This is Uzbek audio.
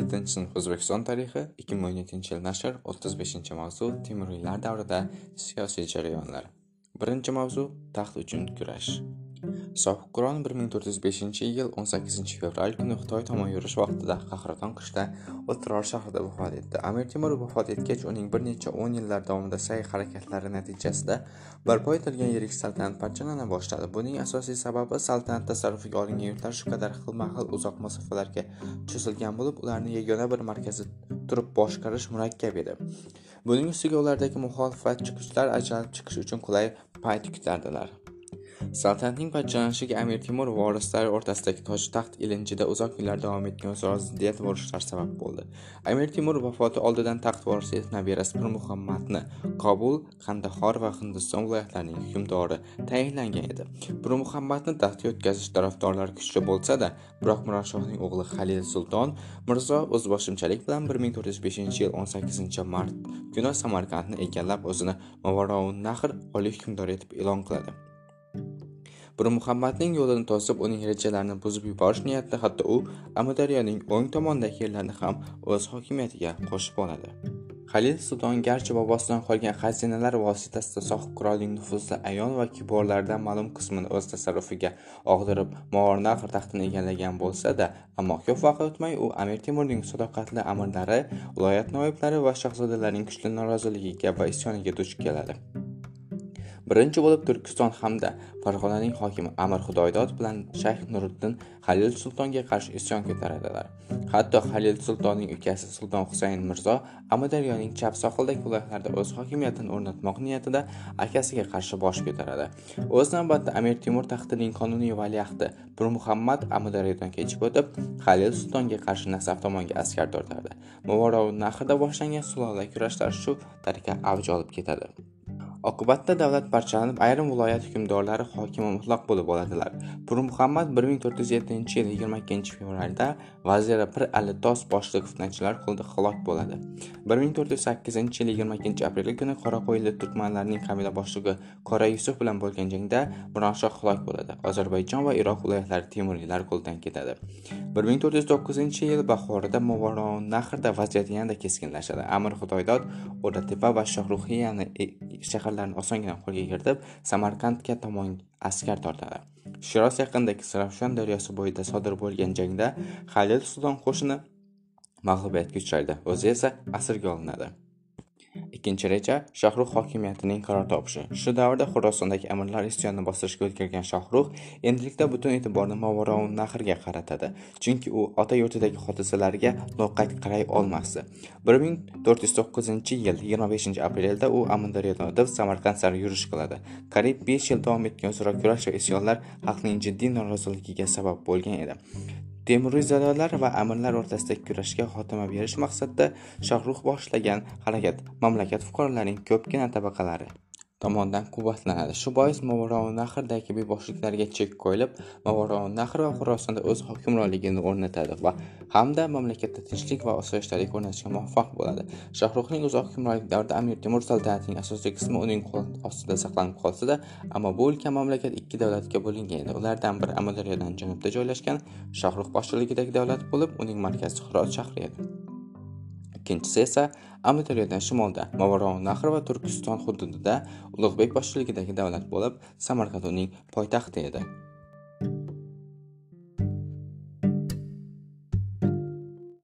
yettinchi sinf o'zbekiston tarixi ikki ming o'n yettinchi yil nashr o'ttiz beshinchi mavzu temuriylar davrida siyosiy jarayonlar. Birinchi mavzu taxt uchun kurash. Sohibqiron bir ming to'rt yuz beshinchi yil o'n sakkizinchi fevral kuni xitoy tomon yurish vaqtida qahraton qishda o'tiror shahrida vafot etdi. Amir temur vafot etgach uning bir necha o'n yillar davomida sa'y harakatlari natijasida barpo etilgan yirik saltanat parchalana boshladi. Buning asosiy sababi saltanat tasarrufiga olingan yurtlar shu qadar xilma xil uzoq masofalarga cho'zilgan bo'lib ularni yagona bir markazda turib boshqarish murakkab edi. Buning ustiga ulardagi muxolifatchi kuchlar ajralib chiqish uchun qulay payt kutardilar. Saltanatning parchalanishiga amir temur vorislari o'rtasidagi toj taxt ilinjida uzoq yillar davom etgan o'zaro ziddiyat va urushlar sabab bo'ldi. Amir temur vafoti oldidan taxt vorisi etib nabirasi pir muhammadni qobul qandahor va hindiston viloyatlarining hukmdori tayinlangan edi. Pir muhammadni taxtga o'tkazish tarafdorlari kuchli bo'lsa-da biroq miroshohning o'g'li halil sulton mirzo o'zboshimchalik bilan bir ming to'rt yuz beshinchi yil o'n sakkizinchi mart kuni samarqandni egallab o'zini mavaroun nahr oliy hukmdor etib e'lon qiladi. Bir muhammadning yo'lini to'sib uning rejalarini buzib yuborish niyatida hatto u amudaryoning o'ng tomonidagi yerlarni ham o'z hokimiyatiga qo'shib oladi. Halil sulton garchi bobosidan qolgan xazinalar vositasida sohib qirolning nufuzli ayon va kiborlaridan ma'lum qismini o'z tasarrufiga og'dirib movarnaqr taxtini egallagan bo'lsa-da ammo ko'p vaqt o'tmay u amir temurning sadoqatli amirlari viloyat noiblari va shahzodalarning kuchli noroziligiga va isyoniga duch keladi. Birinchi bo'lib turkiston hamda farg'onaning hokimi amir xudoydod bilan shayx nuriddin halil sultonga qarshi isyon ko'taradilar. Hatto halil sultonning ukasi sulton husayn mirzo amudaryoning chap sohilidagi viloyatlarda o'z hokimiyatini o'rnatmoq niyatida akasiga qarshi bosh ko'taradi. O'z navbatida amir temur taxtining qonuniy valiahdi pirmuhammad amudaryodan kechib o'tib halil sultonga qarshi nasaf tomonga askar tortardi. Muvorov boshlangan sulola kurashlar shu tariqa avj olib ketadi. Oqibatda davlat parchalanib ayrim viloyat hukmdorlari hokimi mutlaq bo'lib oladilar. Pir muhammad bir ming to'rt yuz yettinchi yil yigirma ikkinchi fevralda vaziri pir Alitos boshliq fitnachilar qo'lida halok bo'ladi. bir ming to'rt yuz sakkizinchi yil yigirma ikkinchi aprel kuni qoraqo'yli turkmanlarning qabila boshlig'i qora yusuf bilan bo'lgan jangda mironshoh halok bo'ladi. Ozarbayjon va iroq viloyatlari temuriylar qo'lidan ketadi. bir ming to'rt yuz to'qqizinchi yil bahorida nahrda vaziyat yanada keskinlashadi. Amir xudoydod o'ratepa va shohruxiyani e-, shahar shaharlarni osongina qo'lga kiritib samarqandga tomon askar tortadi. Shiroz yaqinidagi sarafshon daryosi bo'yida sodir bo'lgan jangda halil sulton qo'shini mag'lubiyatga uchraydi. O'zi esa asirga olinadi. Ikkinchi reja Shohruh hokimiyatining qaror topishi. Shu davrda xurosondagi amirlar isyonni bostirishga o'tkirgan Shohruh endilikda butun e'tiborni movaroun nahrga qaratadi chunki u ota yurtidagi hodisalarga loqayd qaray olmasdi. bir ming to'rt yuz to'qqizinchi yil yigirma beshinchi aprelda u amudaryodan o'tib samarqand sari yurish qiladi. Qariyb besh yil davom etgan o'zaro kurash va isyonlar xalqning jiddiy noroziligiga sabab bo'lgan edi. Temuriyzodalar va amirlar o'rtasidagi kurashga xotima berish maqsadida shohrux boshlagan harakat mamlakat fuqarolarining ko'pgina tabaqalari tomonidan quvvatlanadi. Shu bois nahrdagi beboshliklarga chek qo'yilib nahr va xurosonda o'z hukmronligini o'rnatadi va hamda mamlakatda tinchlik va osoyishtalik o'rnatishga muvaffaq bo'ladi. Shohruxning uzoq hukmronlik davrida amir temur saltanatining asosiy qismi uning qo'l ostida saqlanib qolsa-da, ammo bu ulkan mamlakat ikki davlatga bo'lingan edi. Ulardan biri amudaryodan janubda joylashgan shohruh boshchiligidagi davlat bo'lib uning markazi xiroz shahri edi. Ikkinchisi esa amudaryodan shimolda movarounnahr va turkiston hududida ulug'bek boshchiligidagi davlat bo'lib samarqand uning poytaxti edi.